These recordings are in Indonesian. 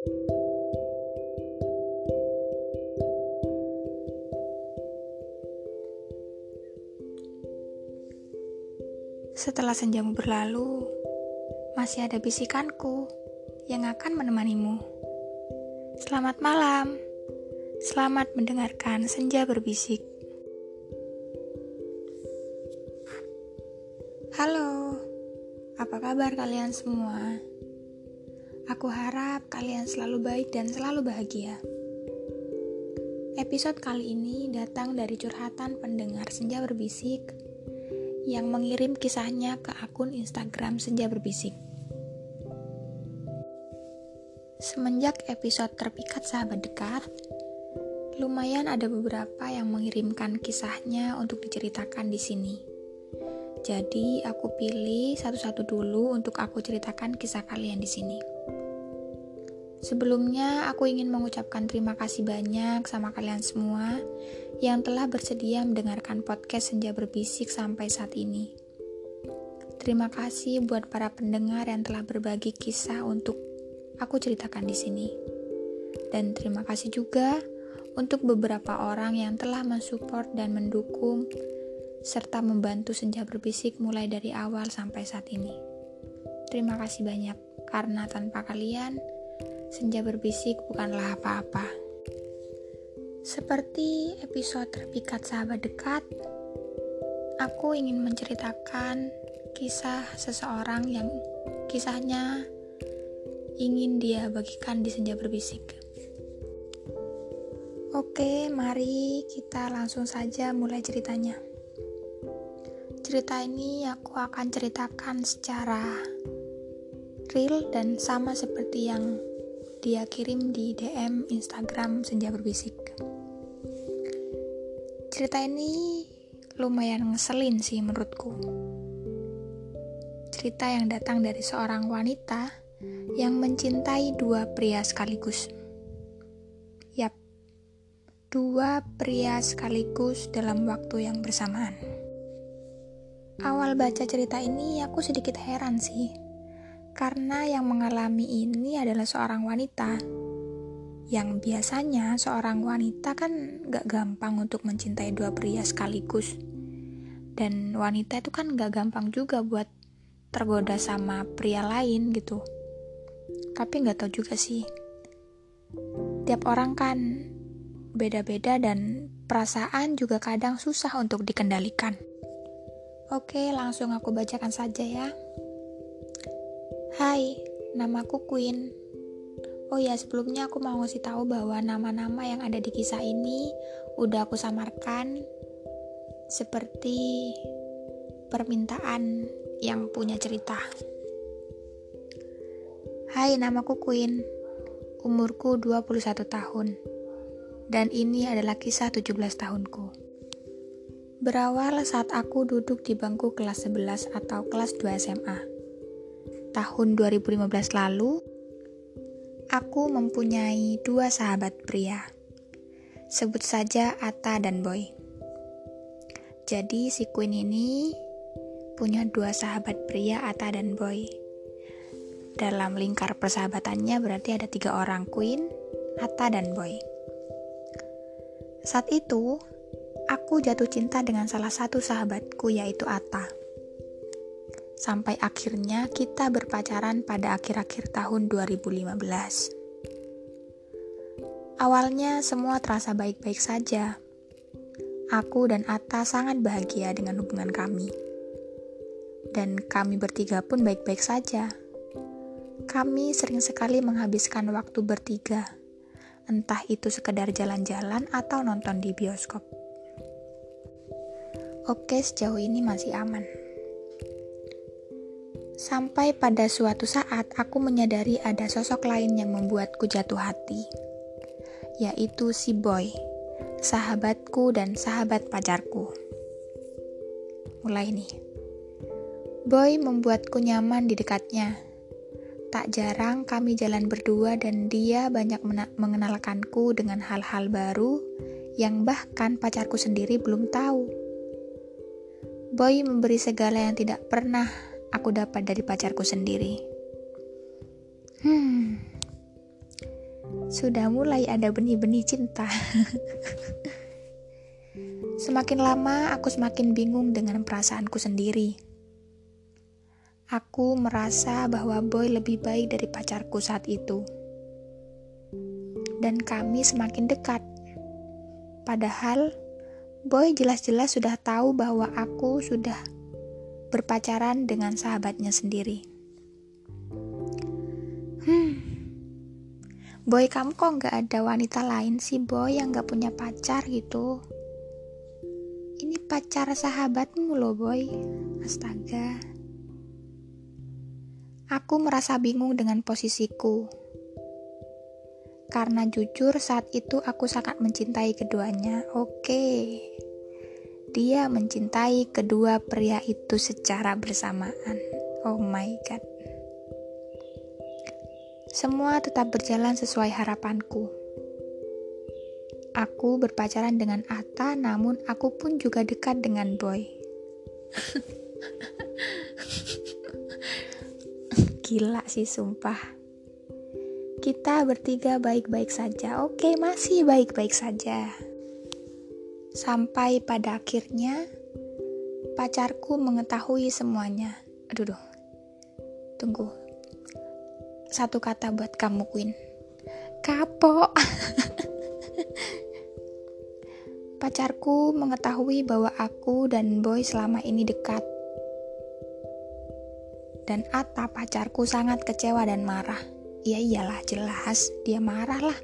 Setelah senjamu berlalu, masih ada bisikanku yang akan menemanimu. Selamat malam, selamat mendengarkan senja berbisik. Halo, apa kabar kalian semua? Aku harap kalian selalu baik dan selalu bahagia. Episode kali ini datang dari curhatan pendengar senja berbisik yang mengirim kisahnya ke akun Instagram Senja Berbisik. Semenjak episode terpikat sahabat dekat, lumayan ada beberapa yang mengirimkan kisahnya untuk diceritakan di sini. Jadi, aku pilih satu-satu dulu untuk aku ceritakan kisah kalian di sini. Sebelumnya, aku ingin mengucapkan terima kasih banyak sama kalian semua yang telah bersedia mendengarkan podcast Senja Berbisik sampai saat ini. Terima kasih buat para pendengar yang telah berbagi kisah untuk aku ceritakan di sini. Dan terima kasih juga untuk beberapa orang yang telah mensupport dan mendukung serta membantu Senja Berbisik mulai dari awal sampai saat ini. Terima kasih banyak karena tanpa kalian Senja berbisik bukanlah apa-apa. Seperti episode terpikat sahabat dekat, aku ingin menceritakan kisah seseorang yang kisahnya ingin dia bagikan di senja berbisik. Oke, mari kita langsung saja mulai ceritanya. Cerita ini aku akan ceritakan secara real dan sama seperti yang dia kirim di DM Instagram Senja Berbisik. Cerita ini lumayan ngeselin sih menurutku. Cerita yang datang dari seorang wanita yang mencintai dua pria sekaligus. Yap, dua pria sekaligus dalam waktu yang bersamaan. Awal baca cerita ini aku sedikit heran sih karena yang mengalami ini adalah seorang wanita. Yang biasanya seorang wanita kan gak gampang untuk mencintai dua pria sekaligus. Dan wanita itu kan gak gampang juga buat tergoda sama pria lain gitu. Tapi gak tahu juga sih. Tiap orang kan beda-beda dan perasaan juga kadang susah untuk dikendalikan. Oke, langsung aku bacakan saja ya. Hai, namaku Queen. Oh ya, sebelumnya aku mau ngasih tahu bahwa nama-nama yang ada di kisah ini udah aku samarkan seperti permintaan yang punya cerita. Hai, namaku Queen. Umurku 21 tahun. Dan ini adalah kisah 17 tahunku. Berawal saat aku duduk di bangku kelas 11 atau kelas 2 SMA tahun 2015 lalu, aku mempunyai dua sahabat pria. Sebut saja Ata dan Boy. Jadi si Queen ini punya dua sahabat pria Ata dan Boy. Dalam lingkar persahabatannya berarti ada tiga orang Queen, Ata dan Boy. Saat itu, aku jatuh cinta dengan salah satu sahabatku yaitu Ata sampai akhirnya kita berpacaran pada akhir-akhir tahun 2015. Awalnya semua terasa baik-baik saja. Aku dan Atta sangat bahagia dengan hubungan kami. Dan kami bertiga pun baik-baik saja. Kami sering sekali menghabiskan waktu bertiga, entah itu sekedar jalan-jalan atau nonton di bioskop. Oke, sejauh ini masih aman. Sampai pada suatu saat aku menyadari ada sosok lain yang membuatku jatuh hati, yaitu si Boy, sahabatku dan sahabat pacarku. Mulai nih. Boy membuatku nyaman di dekatnya. Tak jarang kami jalan berdua dan dia banyak mengenalkanku dengan hal-hal baru yang bahkan pacarku sendiri belum tahu. Boy memberi segala yang tidak pernah aku dapat dari pacarku sendiri. Hmm, sudah mulai ada benih-benih cinta. semakin lama aku semakin bingung dengan perasaanku sendiri. Aku merasa bahwa Boy lebih baik dari pacarku saat itu. Dan kami semakin dekat. Padahal Boy jelas-jelas sudah tahu bahwa aku sudah berpacaran dengan sahabatnya sendiri. Hmm, Boy kamu kok nggak ada wanita lain sih Boy yang nggak punya pacar gitu? Ini pacar sahabatmu loh Boy. Astaga. Aku merasa bingung dengan posisiku. Karena jujur saat itu aku sangat mencintai keduanya. Oke. Dia mencintai kedua pria itu secara bersamaan. Oh my god. Semua tetap berjalan sesuai harapanku. Aku berpacaran dengan Atta, namun aku pun juga dekat dengan Boy. Gila sih, sumpah. Kita bertiga baik-baik saja. Oke, masih baik-baik saja. Sampai pada akhirnya pacarku mengetahui semuanya. Aduh, duh. Tunggu. Satu kata buat kamu, Queen. Kapok. Pacarku mengetahui bahwa aku dan Boy selama ini dekat. Dan Ata pacarku sangat kecewa dan marah. Ya iyalah jelas, dia marah lah.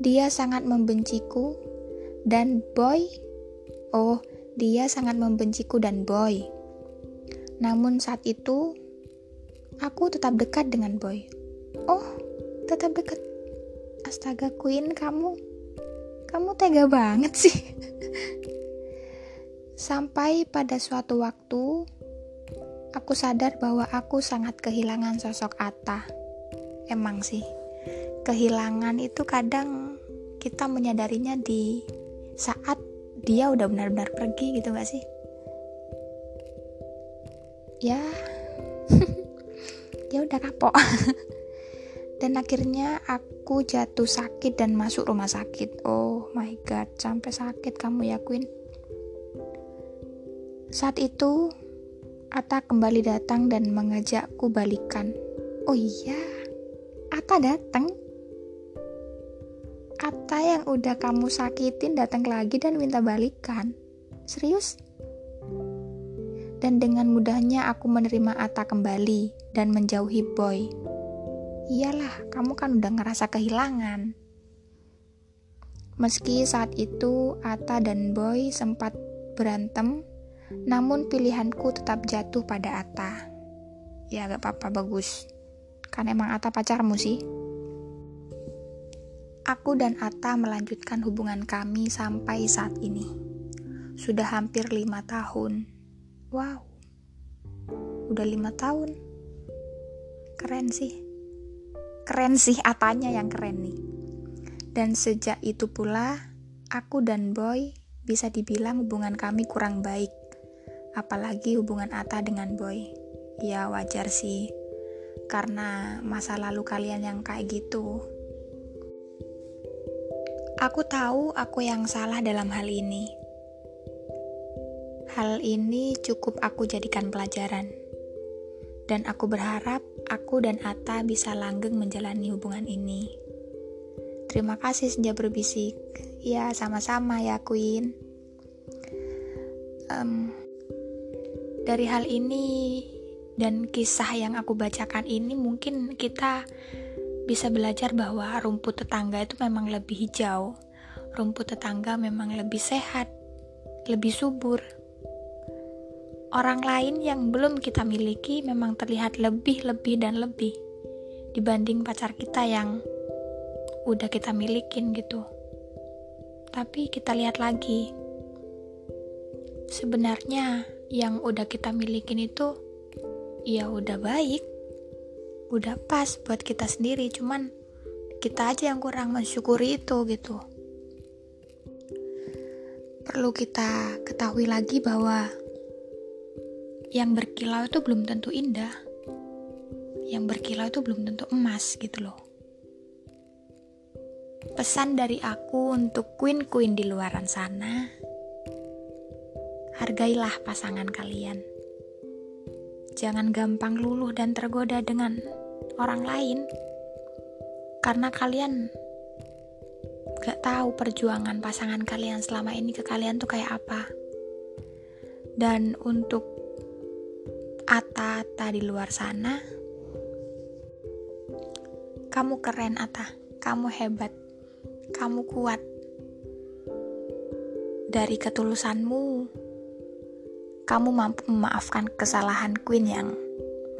Dia sangat membenciku dan Boy. Oh, dia sangat membenciku dan Boy. Namun saat itu, aku tetap dekat dengan Boy. Oh, tetap dekat. Astaga, Queen, kamu, kamu tega banget sih. Sampai pada suatu waktu, aku sadar bahwa aku sangat kehilangan sosok Ata. Emang sih, kehilangan itu kadang kita menyadarinya di saat dia udah benar-benar pergi gitu gak sih? Ya. Ya udah kapok. Dan akhirnya aku jatuh sakit dan masuk rumah sakit. Oh my god sampai sakit kamu ya Queen. Saat itu Ata kembali datang dan mengajakku balikan. Oh iya Ata datang Atta yang udah kamu sakitin datang lagi dan minta balikan. Serius? Dan dengan mudahnya aku menerima Atta kembali dan menjauhi Boy. Iyalah, kamu kan udah ngerasa kehilangan. Meski saat itu Atta dan Boy sempat berantem, namun pilihanku tetap jatuh pada Atta. Ya gak apa-apa bagus. Kan emang Atta pacarmu sih. Aku dan Atta melanjutkan hubungan kami sampai saat ini. Sudah hampir lima tahun. Wow, udah lima tahun. Keren sih. Keren sih Atanya yang keren nih. Dan sejak itu pula, aku dan Boy bisa dibilang hubungan kami kurang baik. Apalagi hubungan Atta dengan Boy. Ya wajar sih, karena masa lalu kalian yang kayak gitu Aku tahu aku yang salah dalam hal ini. Hal ini cukup aku jadikan pelajaran. Dan aku berharap aku dan Ata bisa langgeng menjalani hubungan ini. Terima kasih senja berbisik. Ya, sama-sama ya, Queen. Um, dari hal ini dan kisah yang aku bacakan ini mungkin kita bisa belajar bahwa rumput tetangga itu memang lebih hijau. Rumput tetangga memang lebih sehat, lebih subur. Orang lain yang belum kita miliki memang terlihat lebih, lebih, dan lebih dibanding pacar kita yang udah kita milikin gitu. Tapi kita lihat lagi, sebenarnya yang udah kita milikin itu ya udah baik udah pas buat kita sendiri cuman kita aja yang kurang mensyukuri itu gitu. Perlu kita ketahui lagi bahwa yang berkilau itu belum tentu indah. Yang berkilau itu belum tentu emas gitu loh. Pesan dari aku untuk queen-queen di luaran sana, hargailah pasangan kalian. Jangan gampang luluh dan tergoda dengan orang lain, karena kalian gak tahu perjuangan pasangan kalian selama ini ke kalian tuh kayak apa. Dan untuk Ata-Ata di luar sana, kamu keren Ata, kamu hebat kamu kuat. Dari ketulusanmu, kamu mampu memaafkan kesalahan Queen yang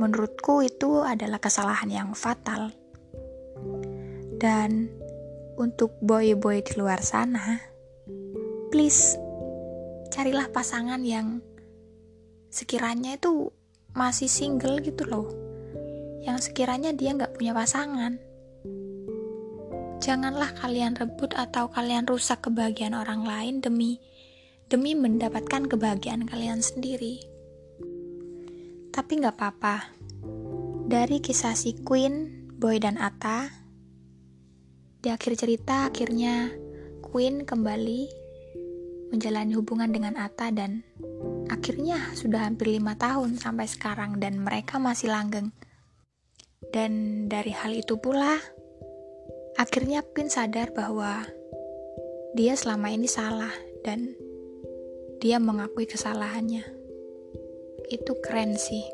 menurutku itu adalah kesalahan yang fatal. Dan untuk boy-boy di luar sana, please carilah pasangan yang sekiranya itu masih single gitu loh. Yang sekiranya dia nggak punya pasangan Janganlah kalian rebut atau kalian rusak kebahagiaan orang lain demi demi mendapatkan kebahagiaan kalian sendiri. Tapi nggak apa-apa. Dari kisah si Queen, Boy dan Ata, di akhir cerita akhirnya Queen kembali menjalani hubungan dengan Ata dan akhirnya sudah hampir lima tahun sampai sekarang dan mereka masih langgeng. Dan dari hal itu pula, Akhirnya Pin sadar bahwa dia selama ini salah dan dia mengakui kesalahannya. Itu keren sih.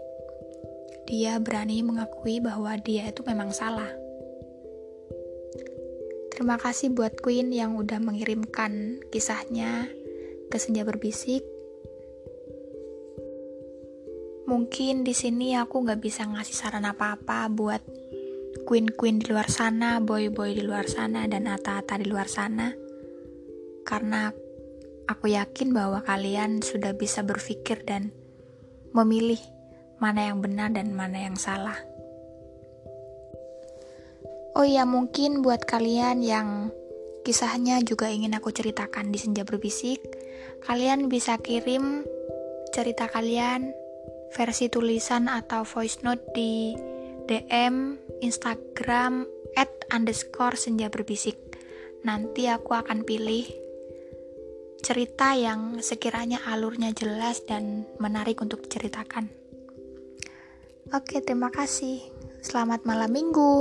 Dia berani mengakui bahwa dia itu memang salah. Terima kasih buat Queen yang udah mengirimkan kisahnya ke Senja Berbisik. Mungkin di sini aku nggak bisa ngasih saran apa-apa buat queen-queen di luar sana, boy-boy di luar sana, dan ata-ata di luar sana. Karena aku yakin bahwa kalian sudah bisa berpikir dan memilih mana yang benar dan mana yang salah. Oh iya, mungkin buat kalian yang kisahnya juga ingin aku ceritakan di Senja Berbisik, kalian bisa kirim cerita kalian versi tulisan atau voice note di DM Instagram at underscore senja berbisik. Nanti aku akan pilih cerita yang sekiranya alurnya jelas dan menarik untuk diceritakan. Oke, terima kasih. Selamat malam minggu.